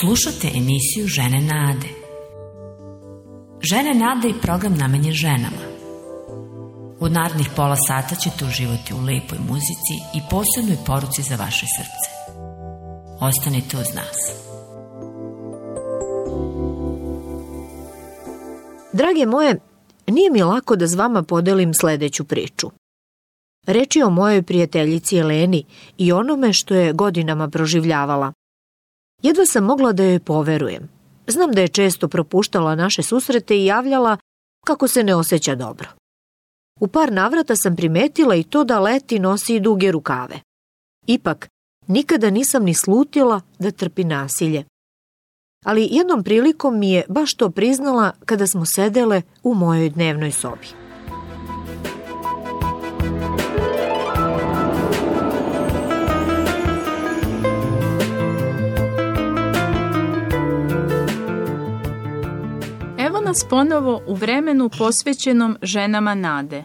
Slušate emisiju Žene Nade. Žene Nade i program namenjen ženama. U narednih pola sata ćete uživati u lepoj muzici i posebnoj poruci za vaše srce. Ostanite uz nas. Drage moje, nije mi lako da s vama podelim sledeću priču. Reč je o mojoj prijateljici Eleni i onome što je godinama proživljavala. Jedva sam mogla da joj poverujem. Znam da je često propuštala naše susrete i javljala kako se ne osjeća dobro. U par navrata sam primetila i to da leti nosi i duge rukave. Ipak, nikada nisam ni slutila da trpi nasilje. Ali jednom prilikom mi je baš to priznala kada smo sedele u mojoj dnevnoj sobi. Nas ponovo u vremenu posvećenom ženama nade.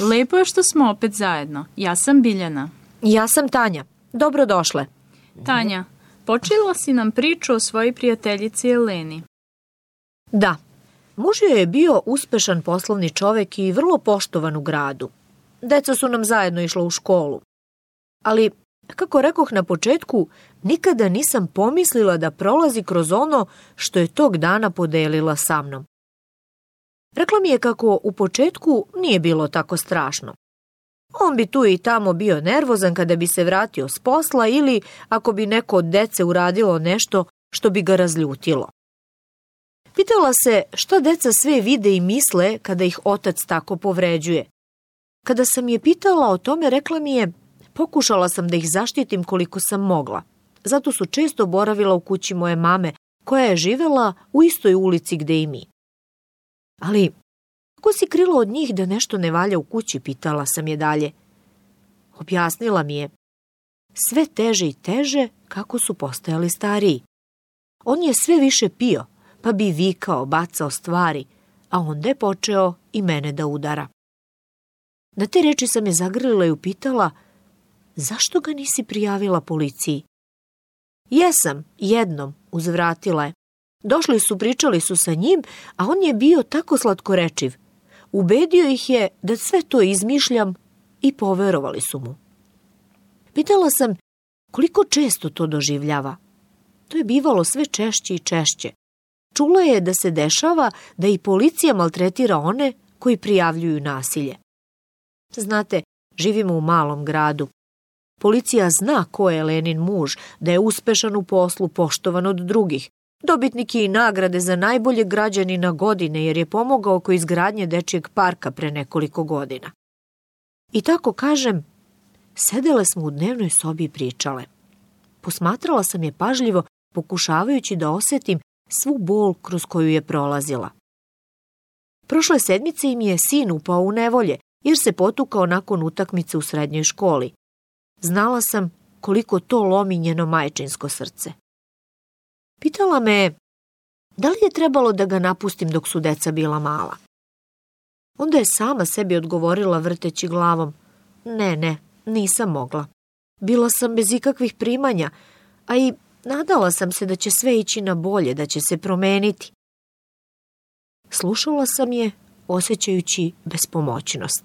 Lepo je što smo opet zajedno. Ja sam Biljana. Ja sam Tanja. Dobrodošle. Tanja, počela si nam priču o svojoj prijateljici Eleni. Da, muž joj je bio uspešan poslovni čovek i vrlo poštovan u gradu. Deca su nam zajedno išla u školu. Ali, kako rekoh na početku, nikada nisam pomislila da prolazi kroz ono što je tog dana podelila sa mnom. Rekla mi je kako u početku nije bilo tako strašno. On bi tu i tamo bio nervozan kada bi se vratio s posla ili ako bi neko od dece uradilo nešto što bi ga razljutilo. Pitala se šta deca sve vide i misle kada ih otac tako povređuje. Kada sam je pitala o tome, rekla mi je, pokušala sam da ih zaštitim koliko sam mogla. Zato su često boravila u kući moje mame, koja je živela u istoj ulici gde i mi. Ali, kako si krila od njih da nešto ne valja u kući, pitala sam je dalje. Objasnila mi je. Sve teže i teže kako su postajali stariji. On je sve više pio, pa bi vikao, bacao stvari, a onda je počeo i mene da udara. Na te reči sam je zagrlila i upitala, zašto ga nisi prijavila policiji? Jesam, jednom, uzvratila je. Došli su, pričali su sa njim, a on je bio tako slatkorečiv. Ubedio ih je da sve to izmišljam i poverovali su mu. Pitala sam koliko često to doživljava. To je bivalo sve češće i češće. Čula je da se dešava da i policija maltretira one koji prijavljuju nasilje. Znate, živimo u malom gradu. Policija zna ko je Lenin muž, da je uspešan u poslu, poštovan od drugih. Dobitnik je i nagrade za najbolje građanina godine jer je pomogao oko izgradnje dečijeg parka pre nekoliko godina. I tako kažem, sedele smo u dnevnoj sobi i pričale. Posmatrala sam je pažljivo, pokušavajući da osetim svu bol kroz koju je prolazila. Prošle sedmice im je sin upao u nevolje, jer se potukao nakon utakmice u srednjoj školi. Znala sam koliko to lomi njeno majčinsko srce. Pitala me da li je trebalo da ga napustim dok su deca bila mala. Onda je sama sebi odgovorila vrteći glavom. Ne, ne, nisam mogla. Bila sam bez ikakvih primanja, a i nadala sam se da će sve ići na bolje, da će se promeniti. Slušala sam je, osjećajući bespomoćnost.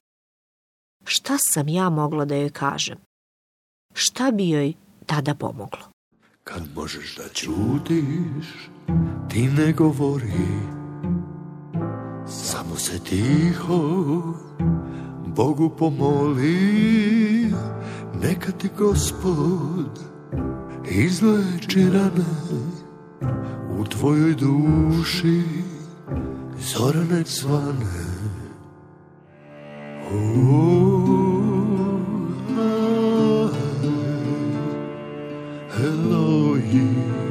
Šta sam ja mogla da joj kažem? Šta bi joj tada pomoglo? Kad možeš da ćutiš, ti ne govori. Samo se tiho Bogu pomoli. Neka ti gospod izleči rane U tvojoj duši zorane cvane Oh Hello, ye.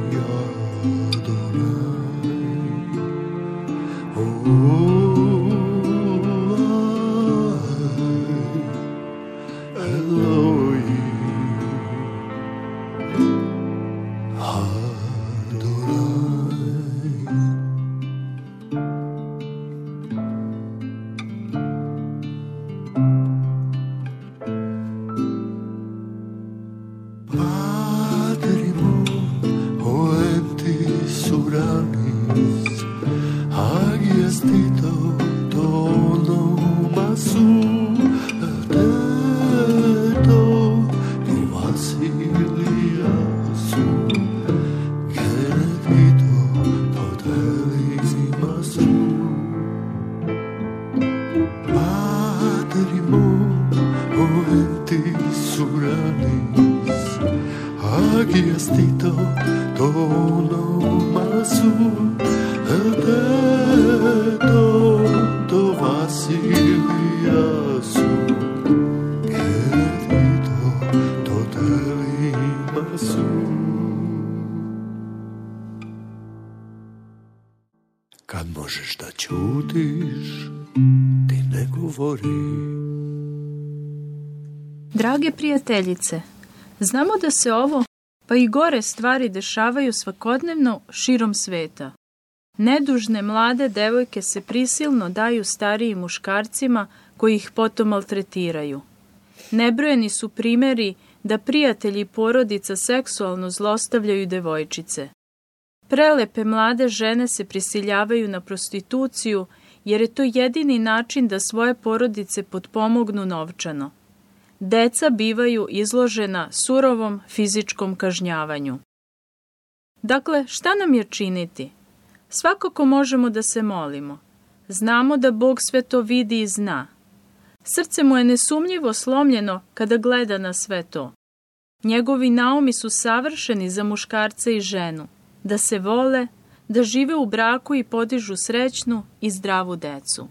Da Drage prijateljice, znamo da se ovo, pa i gore stvari dešavaju svakodnevno širom sveta. Nedužne mlade devojke se prisilno daju starijim muškarcima koji ih potom maltretiraju. Nebrojeni su primeri da prijatelji i porodica seksualno zlostavljaju devojčice. Prelepe mlade žene se prisiljavaju na prostituciju jer je to jedini način da svoje porodice potpomognu novčano deca bivaju izložena surovom fizičkom kažnjavanju. Dakle, šta nam je činiti? Svakako možemo da se molimo. Znamo da Bog sve to vidi i zna. Srce mu je nesumnjivo slomljeno kada gleda na sve to. Njegovi naumi su savršeni za muškarce i ženu, da se vole, da žive u braku i podižu srećnu i zdravu decu.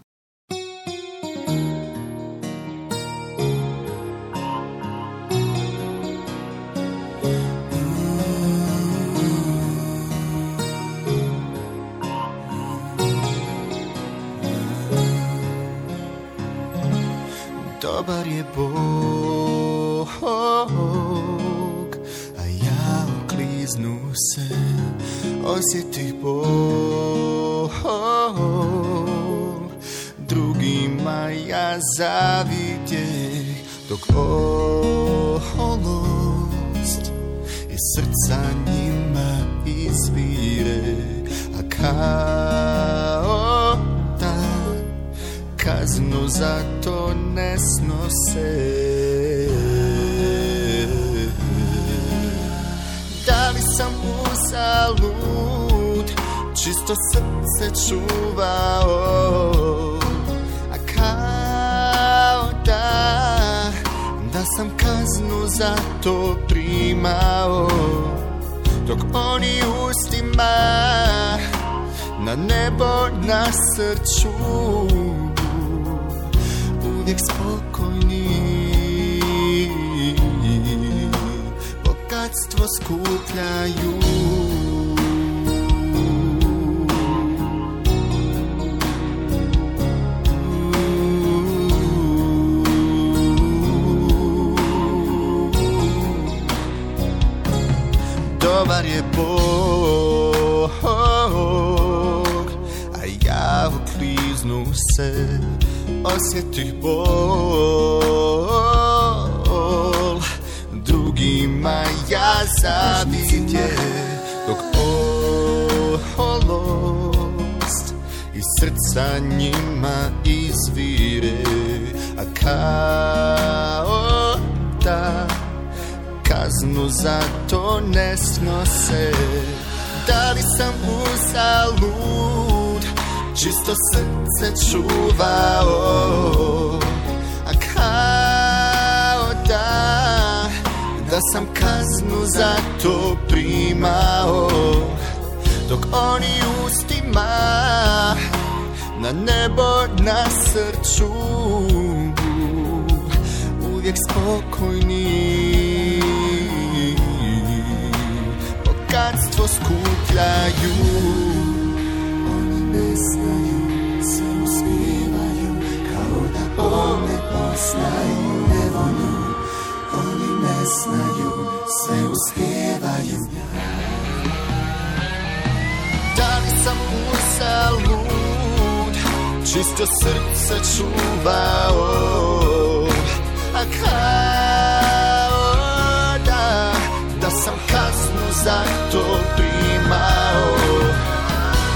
Dobar je Bog A ja ukliznu se Osjetih Bog Drugima ja zavidjeh Dok oholost Čisto srce čuvao A kao da Da sam kaznu za to primao. Dok oni ustima Na nebo nasrću uvijek spokojni. Bogatstvo skupljaju Dobar je Bog A ja ukliznu se osjetih bol. Drugima ja zavidje Dok oholost Iz srca njima izvire A kao da Kaznu za to ne snose. Da li sam uzalud čisto srce čuvao. A kao da Da sam kaznu za to primao. Dok oni ustima Na nebo nasrću Uvijek spokojni Bogatstvo skupljaju ne znaju, se uspijevaju Kao da one poznaju nevolju Oni ne znaju, sve uspijevaju. Da li sam uzalud, čisto srce čuvao. A kao kaznu za to primao.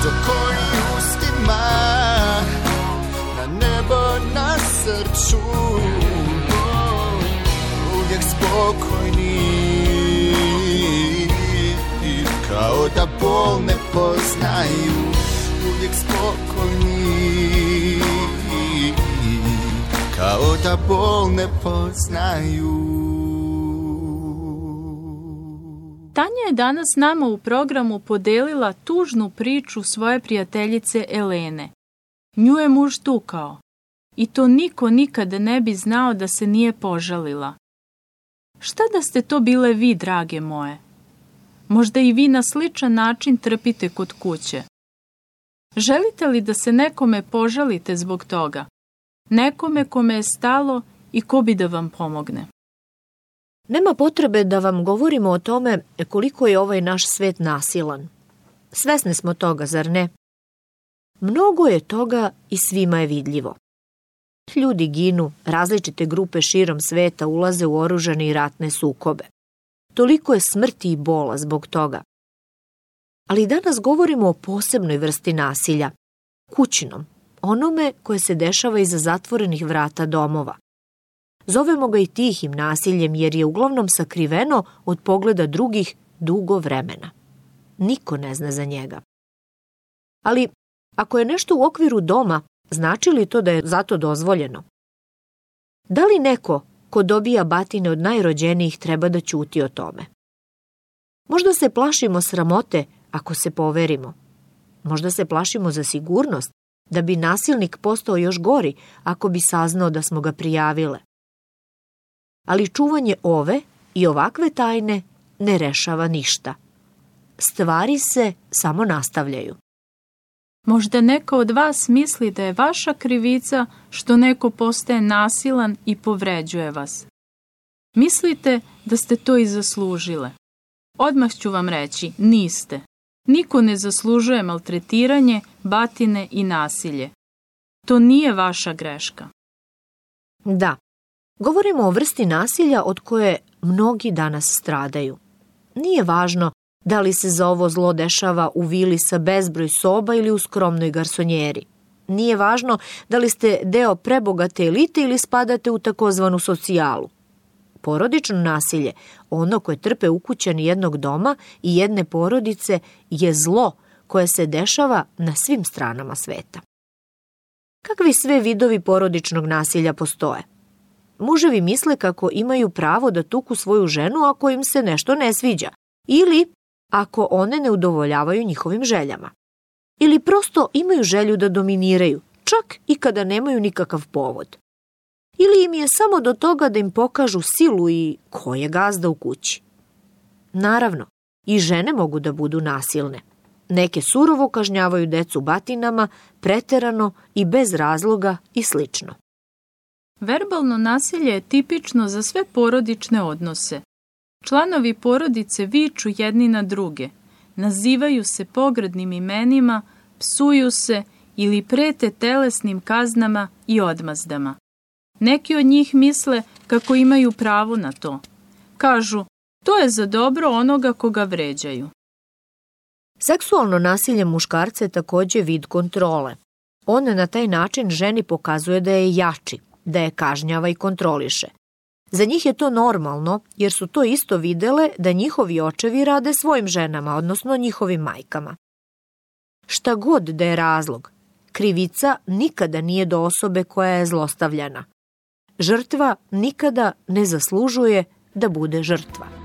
Dok oni ustima Na nebo nasrću Uvijek spokojni. Kao da bol ne poznaju. Uvijek spokojni. Kao da bol ne poznaju Tanja je danas nama u programu podelila tužnu priču svoje prijateljice Elene. Nju je muž tukao. I to niko nikada ne bi znao da se nije požalila. Šta da ste to bile vi, drage moje? Možda i vi na sličan način trpite kod kuće. Želite li da se nekome požalite zbog toga? Nekome kome je stalo i ko bi da vam pomogne? Nema potrebe da vam govorimo o tome koliko je ovaj naš svet nasilan. Svesni smo toga, zar ne? Mnogo je toga i svima je vidljivo. Ljudi ginu, različite grupe širom sveta ulaze u oružane i ratne sukobe. Toliko je smrti i bola zbog toga. Ali danas govorimo o posebnoj vrsti nasilja, kućnom, onome koje se dešava iza zatvorenih vrata domova. Zovemo ga i tihim nasiljem jer je uglavnom sakriveno od pogleda drugih dugo vremena. Niko ne zna za njega. Ali ako je nešto u okviru doma, znači li to da je zato dozvoljeno? Da li neko ko dobija batine od najrođenijih treba da ćuti o tome? Možda se plašimo sramote ako se poverimo. Možda se plašimo za sigurnost, da bi nasilnik postao još gori ako bi saznao da smo ga prijavile ali čuvanje ove i ovakve tajne ne rešava ništa. Stvari se samo nastavljaju. Možda neko od vas misli da je vaša krivica što neko postaje nasilan i povređuje vas. Mislite da ste to i zaslužile. Odmah ću vam reći, niste. Niko ne zaslužuje maltretiranje, batine i nasilje. To nije vaša greška. Da, Govorimo o vrsti nasilja od koje mnogi danas stradaju. Nije važno da li se za ovo zlo dešava u vili sa bezbroj soba ili u skromnoj garsonjeri. Nije važno da li ste deo prebogate elite ili spadate u takozvanu socijalu. Porodično nasilje, ono koje trpe ukućani jednog doma i jedne porodice, je zlo koje se dešava na svim stranama sveta. Kakvi sve vidovi porodičnog nasilja postoje? Muževi misle kako imaju pravo da tuku svoju ženu ako im se nešto ne sviđa ili ako one ne udovoljavaju njihovim željama. Ili prosto imaju želju da dominiraju, čak i kada nemaju nikakav povod. Ili im je samo do toga da im pokažu silu i ko je gazda u kući. Naravno, i žene mogu da budu nasilne. Neke surovo kažnjavaju decu batinama, preterano i bez razloga i slično. Verbalno nasilje je tipično za sve porodične odnose. Članovi porodice viču jedni na druge, nazivaju se pogradnim imenima, psuju se ili prete telesnim kaznama i odmazdama. Neki od njih misle kako imaju pravo na to. Kažu, to je za dobro onoga koga vređaju. Seksualno nasilje muškarca je takođe vid kontrole. On na taj način ženi pokazuje da je jači, da je kažnjava i kontroliše. Za njih je to normalno, jer su to isto videle da njihovi očevi rade svojim ženama, odnosno njihovim majkama. Šta god da je razlog, krivica nikada nije do osobe koja je zlostavljana. Žrtva nikada ne zaslužuje da bude žrtva.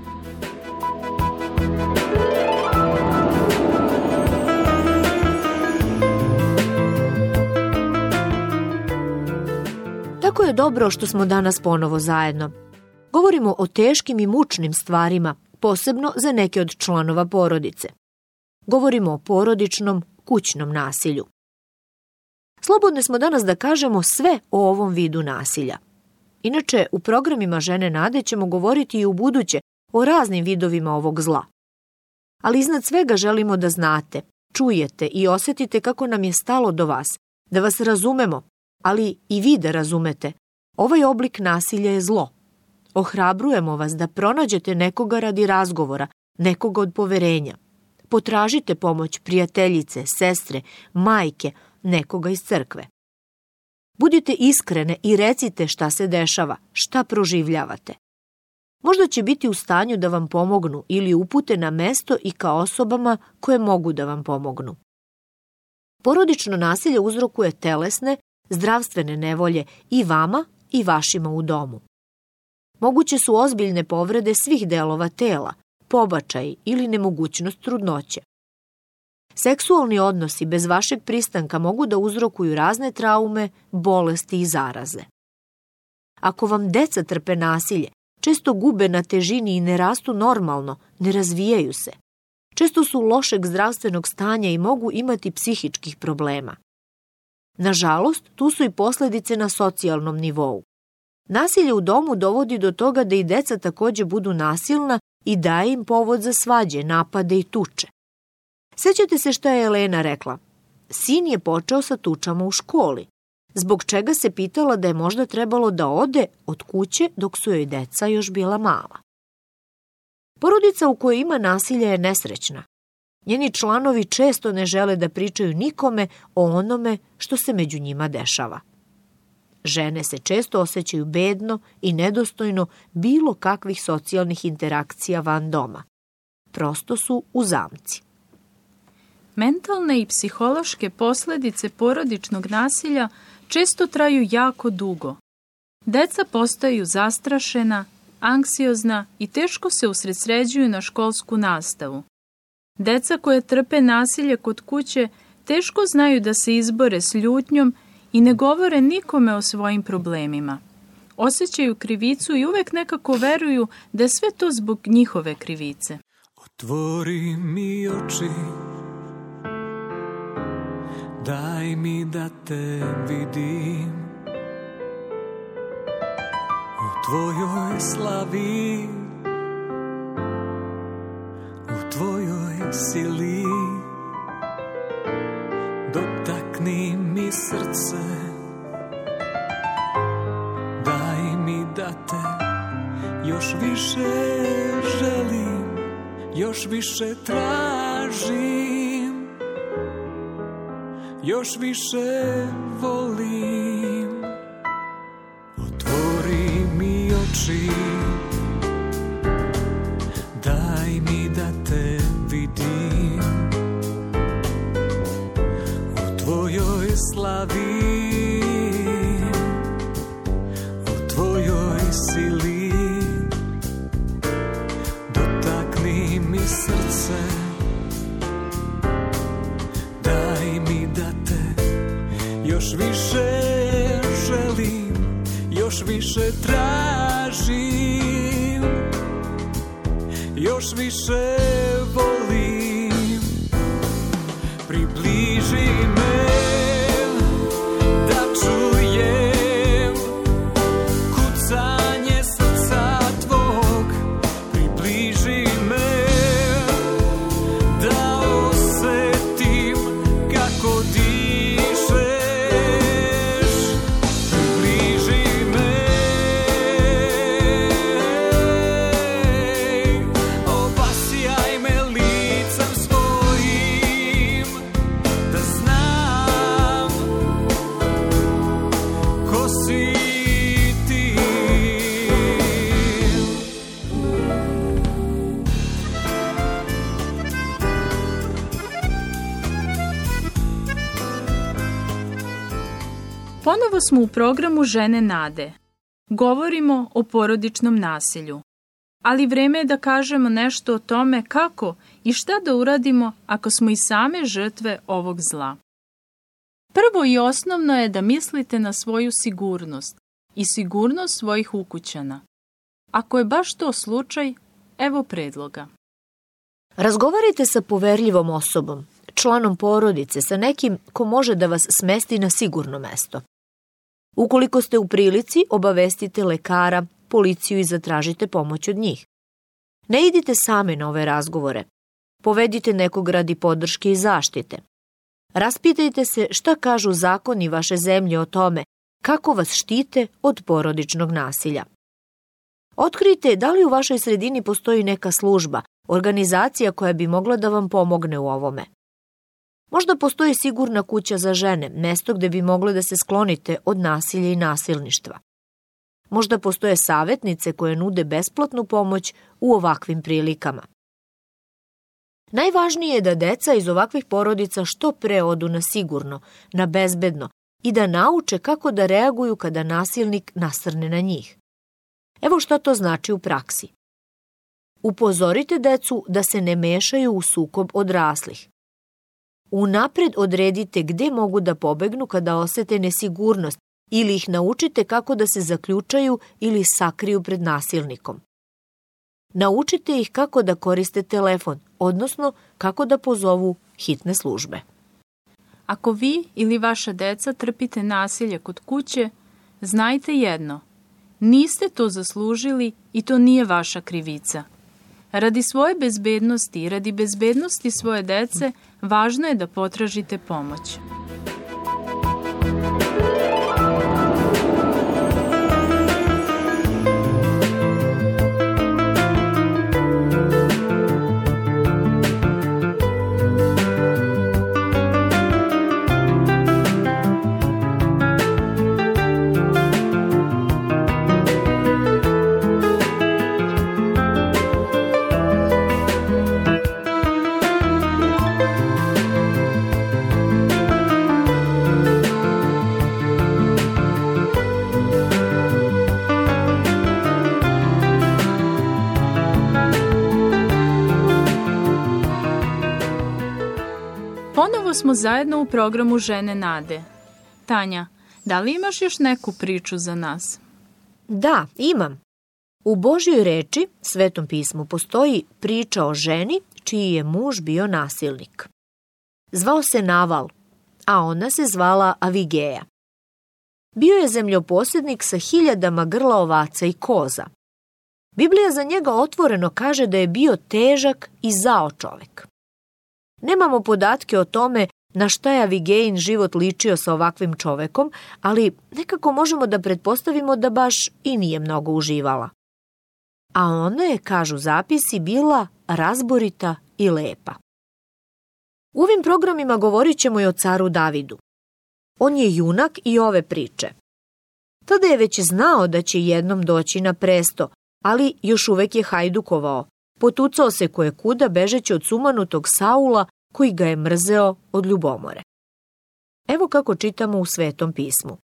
Jako je dobro što smo danas ponovo zajedno. Govorimo o teškim i mučnim stvarima, posebno za neke od članova porodice. Govorimo o porodičnom, kućnom nasilju. Slobodne smo danas da kažemo sve o ovom vidu nasilja. Inače, u programima Žene Nade ćemo govoriti i u buduće o raznim vidovima ovog zla. Ali iznad svega želimo da znate, čujete i osetite kako nam je stalo do vas, da vas razumemo ali i vi da razumete, ovaj oblik nasilja je zlo. Ohrabrujemo vas da pronađete nekoga radi razgovora, nekoga od poverenja. Potražite pomoć prijateljice, sestre, majke, nekoga iz crkve. Budite iskrene i recite šta se dešava, šta proživljavate. Možda će biti u stanju da vam pomognu ili upute na mesto i ka osobama koje mogu da vam pomognu. Porodično nasilje uzrokuje telesne, zdravstvene nevolje i vama i vašima u domu. Moguće su ozbiljne povrede svih delova tela, pobačaj ili nemogućnost trudnoće. Seksualni odnosi bez vašeg pristanka mogu da uzrokuju razne traume, bolesti i zaraze. Ako vam deca trpe nasilje, često gube na težini i ne rastu normalno, ne razvijaju se. Često su lošeg zdravstvenog stanja i mogu imati psihičkih problema. Nažalost, tu su i posledice na socijalnom nivou. Nasilje u domu dovodi do toga da i deca takođe budu nasilna i daje im povod za svađe, napade i tuče. Sećate se šta je Elena rekla? Sin je počeo sa tučama u školi, zbog čega se pitala da je možda trebalo da ode od kuće dok su joj deca još bila mala. Porodica u kojoj ima nasilja je nesrećna. Njeni članovi često ne žele da pričaju nikome o onome što se među njima dešava. Žene se često osjećaju bedno i nedostojno bilo kakvih socijalnih interakcija van doma. Prosto su u zamci. Mentalne i psihološke posledice porodičnog nasilja često traju jako dugo. Deca postaju zastrašena, anksiozna i teško se usredsređuju na školsku nastavu. Deca koje trpe nasilje kod kuće teško znaju da se izbore s ljutnjom i ne govore nikome o svojim problemima. Osjećaju krivicu i uvek nekako veruju da sve to zbog njihove krivice. Otvori mi oči Daj mi da te vidim U tvojoj slavi sili Dotakni mi srce. Daj mi da te još više želim Još više tražim još više volim. Otvori mi oči slavi U tvojoj sili. Dotakni mi srce Još više želim, još više tražim Još više smo u programu Žene nade. Govorimo o porodičnom nasilju. Ali vreme je da kažemo nešto o tome kako i šta da uradimo ako smo i same žrtve ovog zla. Prvo i osnovno je da mislite na svoju sigurnost i sigurnost svojih ukućana. Ako je baš to slučaj, evo predloga. Razgovarajte sa poverljivom osobom, članom porodice, sa nekim ko može da vas smesti na sigurno mesto. Ukoliko ste u prilici, obavestite lekara, policiju i zatražite pomoć od njih. Ne idite same na ove razgovore. Povedite nekog radi podrške i zaštite. Raspitajte se šta kažu zakoni vaše zemlje o tome kako vas štite od porodičnog nasilja. Otkrijte da li u vašoj sredini postoji neka služba, organizacija koja bi mogla da vam pomogne u ovome. Možda postoji sigurna kuća za žene, mesto gde bi mogle da se sklonite od nasilja i nasilništva. Možda postoje savetnice koje nude besplatnu pomoć u ovakvim prilikama. Najvažnije je da deca iz ovakvih porodica što pre odu na sigurno, na bezbedno i da nauče kako da reaguju kada nasilnik nasrne na njih. Evo šta to znači u praksi. Upozorite decu da se ne mešaju u sukob odraslih. Unapred odredite gde mogu da pobegnu kada osete nesigurnost ili ih naučite kako da se zaključaju ili sakriju pred nasilnikom. Naučite ih kako da koriste telefon, odnosno kako da pozovu hitne službe. Ako vi ili vaša deca trpite nasilje kod kuće, znajte jedno. Niste to zaslužili i to nije vaša krivica. Radi svoje bezbednosti i radi bezbednosti svoje dece, važno je da potražite pomoć. Ponovo smo zajedno u programu Žene Nade. Tanja, da li imaš još neku priču za nas? Da, imam. U Božjoj reči, Svetom pismu, postoji priča o ženi čiji je muž bio nasilnik. Zvao se Naval, a ona se zvala Avigeja. Bio je zemljoposjednik sa hiljadama grla ovaca i koza. Biblija za njega otvoreno kaže da je bio težak i zao čovek. Nemamo podatke o tome na šta je Avigein život ličio sa ovakvim čovekom, ali nekako možemo da pretpostavimo da baš i nije mnogo uživala. A ona je, kažu zapisi, bila razborita i lepa. U ovim programima govorit ćemo i o caru Davidu. On je junak i ove priče. Tada je već znao da će jednom doći na presto, ali još uvek je hajdukovao, potucao se koje kuda bežeći od sumanutog Saula koji ga je mrzeo od ljubomore. Evo kako čitamo u Svetom pismu.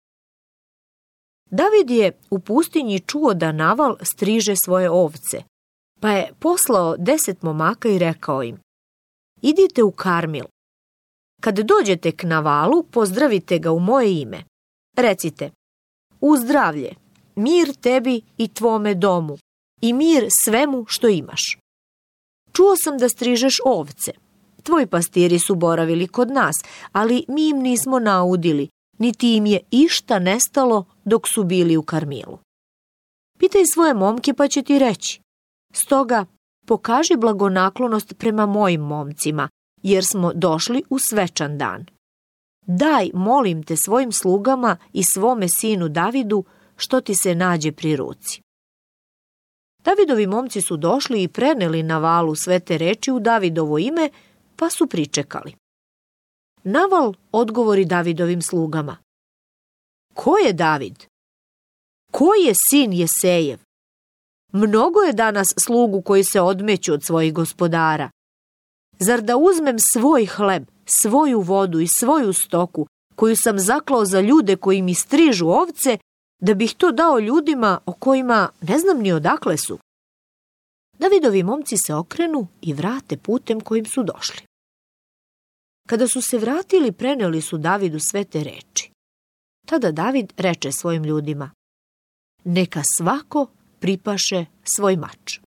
David je u pustinji čuo da Naval striže svoje ovce, pa je poslao deset momaka i rekao im Idite u Karmil. Kad dođete k Navalu, pozdravite ga u moje ime. Recite, u zdravlje, mir tebi i tvome domu i mir svemu što imaš. Čuo sam da strižeš ovce. Tvoji pastiri su boravili kod nas, ali mi im nismo naudili, niti im je išta nestalo dok su bili u Karmilu. Pitaj svoje momke pa će ti reći. Stoga, pokaži blagonaklonost prema mojim momcima, jer smo došli u svečan dan. Daj, molim te, svojim slugama i svome sinu Davidu što ti se nađe pri ruci. Davidovi momci su došli i preneli na valu sve te reči u Davidovo ime, pa su pričekali. Naval odgovori Davidovim slugama. Ko je David? Ko je sin Jesejev? Mnogo je danas slugu koji se odmeću od svojih gospodara. Zar da uzmem svoj hleb, svoju vodu i svoju stoku, koju sam zaklao za ljude koji mi strižu ovce, da bih to dao ljudima o kojima ne znam ni odakle su? Davidovi momci se okrenu i vrate putem kojim su došli. Kada su se vratili, preneli su Davidu sve te reči. Tada David reče svojim ljudima, neka svako pripaše svoj mač.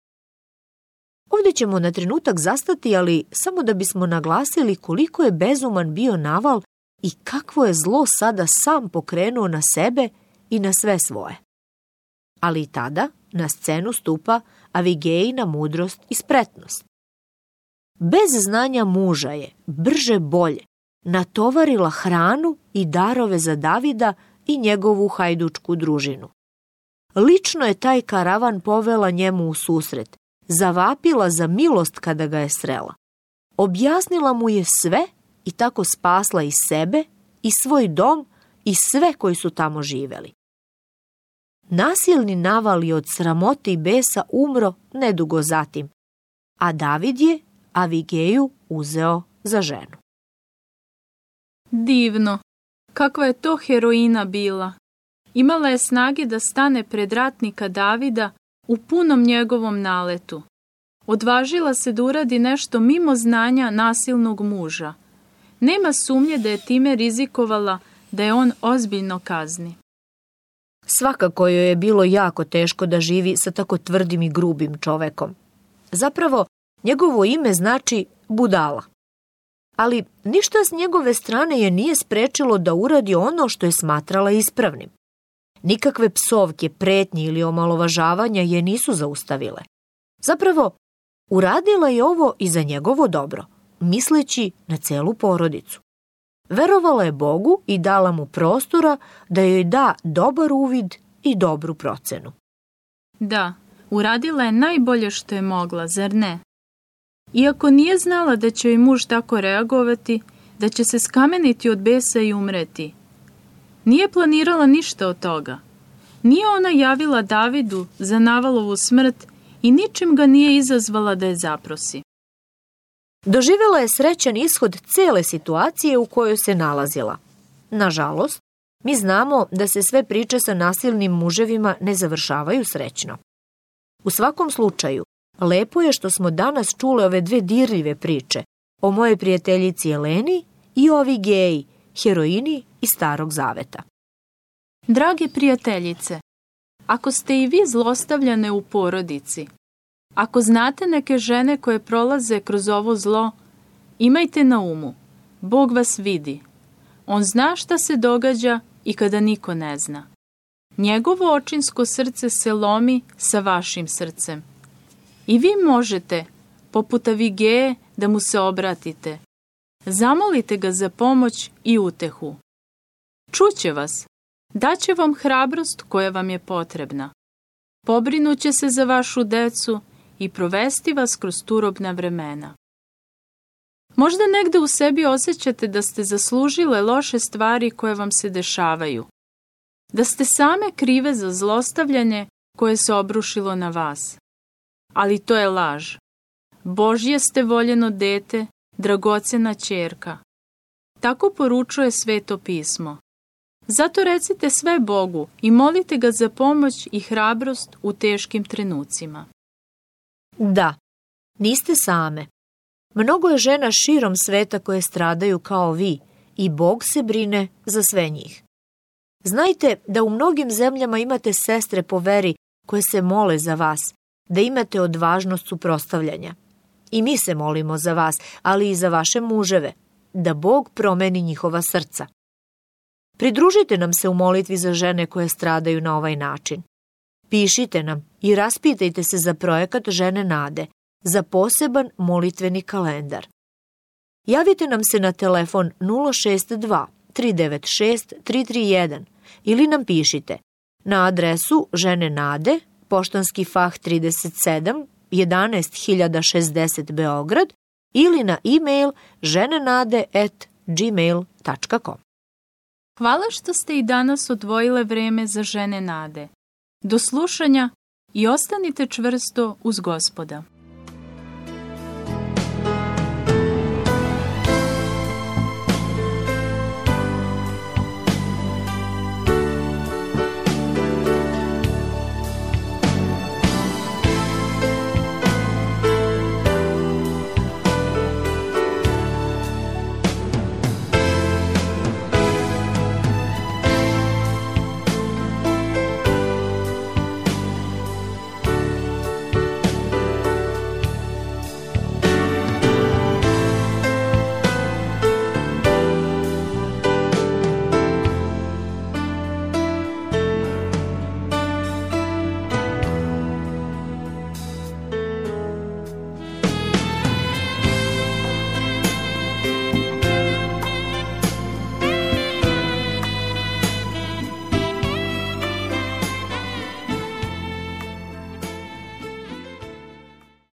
Ovde ćemo na trenutak zastati, ali samo da bismo naglasili koliko je bezuman bio naval i kakvo je zlo sada sam pokrenuo na sebe i na sve svoje. Ali i tada na scenu stupa Avigejina mudrost i spretnost. Bez znanja muža je, brže bolje, natovarila hranu i darove za Davida i njegovu hajdučku družinu. Lično je taj karavan povela njemu u susret, zavapila za milost kada ga je srela. Objasnila mu je sve i tako spasla i sebe, i svoj dom, i sve koji su tamo živeli. Nasilni navali od sramote i besa umro nedugo zatim, a David je Avigeju uzeo za ženu. Divno. Kakva je to heroina bila. Imala je snage da stane pred ratnika Davida u punom njegovom naletu. odvažila se da uradi nešto mimo znanja nasilnog muža. Nema sumnje da je time rizikovala da je on ozbiljno kazni. Svakako joj je bilo jako teško da živi sa tako tvrdim i grubim čovekom. Zapravo, njegovo ime znači budala. Ali ništa s njegove strane je nije sprečilo da uradi ono što je smatrala ispravnim. Nikakve psovke, pretnje ili omalovažavanja je nisu zaustavile. Zapravo, uradila je ovo i za njegovo dobro, misleći na celu porodicu. Verovala je Bogu i dala mu prostora da joj da dobar uvid i dobru procenu. Da, uradila je najbolje što je mogla, zar ne? Iako nije znala da će joj muž tako reagovati, da će se skameniti od besa i umreti. Nije planirala ništa od toga. Nije ona javila Davidu za Navalovu smrt i ničim ga nije izazvala da je zaprosi. Doživjela je srećan ishod cele situacije u kojoj se nalazila. Nažalost, mi znamo da se sve priče sa nasilnim muževima ne završavaju srećno. U svakom slučaju, lepo je što smo danas čule ove dve dirljive priče o moje prijateljici Eleni i o Avigeji, heroini iz Starog Zaveta. Drage prijateljice, ako ste i vi zlostavljane u porodici, Ako znate neke žene koje prolaze kroz ovo zlo, imajte na umu, Bog vas vidi. On zna šta se događa i kada niko ne zna. Njegovo očinsko srce se lomi sa vašim srcem. I vi možete, poput Avigeje, da mu se obratite. Zamolite ga za pomoć i utehu. Čuće vas, daće vam hrabrost koja vam je potrebna. Pobrinuće se za vašu decu i provesti vas kroz turobna vremena. Možda negde u sebi osjećate da ste zaslužile loše stvari koje vam se dešavaju, da ste same krive za zlostavljanje koje se obrušilo na vas. Ali to je laž. Božje ste voljeno dete, dragocena čerka. Tako poručuje sveto pismo. Zato recite sve Bogu i molite ga za pomoć i hrabrost u teškim trenucima. Da, niste same. Mnogo je žena širom sveta koje stradaju kao vi i Bog se brine za sve njih. Znajte da u mnogim zemljama imate sestre po veri koje se mole za vas, da imate odvažnost suprostavljanja. I mi se molimo za vas, ali i za vaše muževe, da Bog promeni njihova srca. Pridružite nam se u molitvi za žene koje stradaju na ovaj način. Pišite nam i raspitajte se za projekat Žene nade, za poseban molitveni kalendar. Javite nam se na telefon 062 396 331 ili nam pišite na adresu Žene nade, poštanski fah 37, 11060 Beograd ili na e-mail ženenade@gmail.com. Hvala što ste i danas odvojile vreme za Žene nade. Do slušanja i ostanite čvrsto uz gospoda.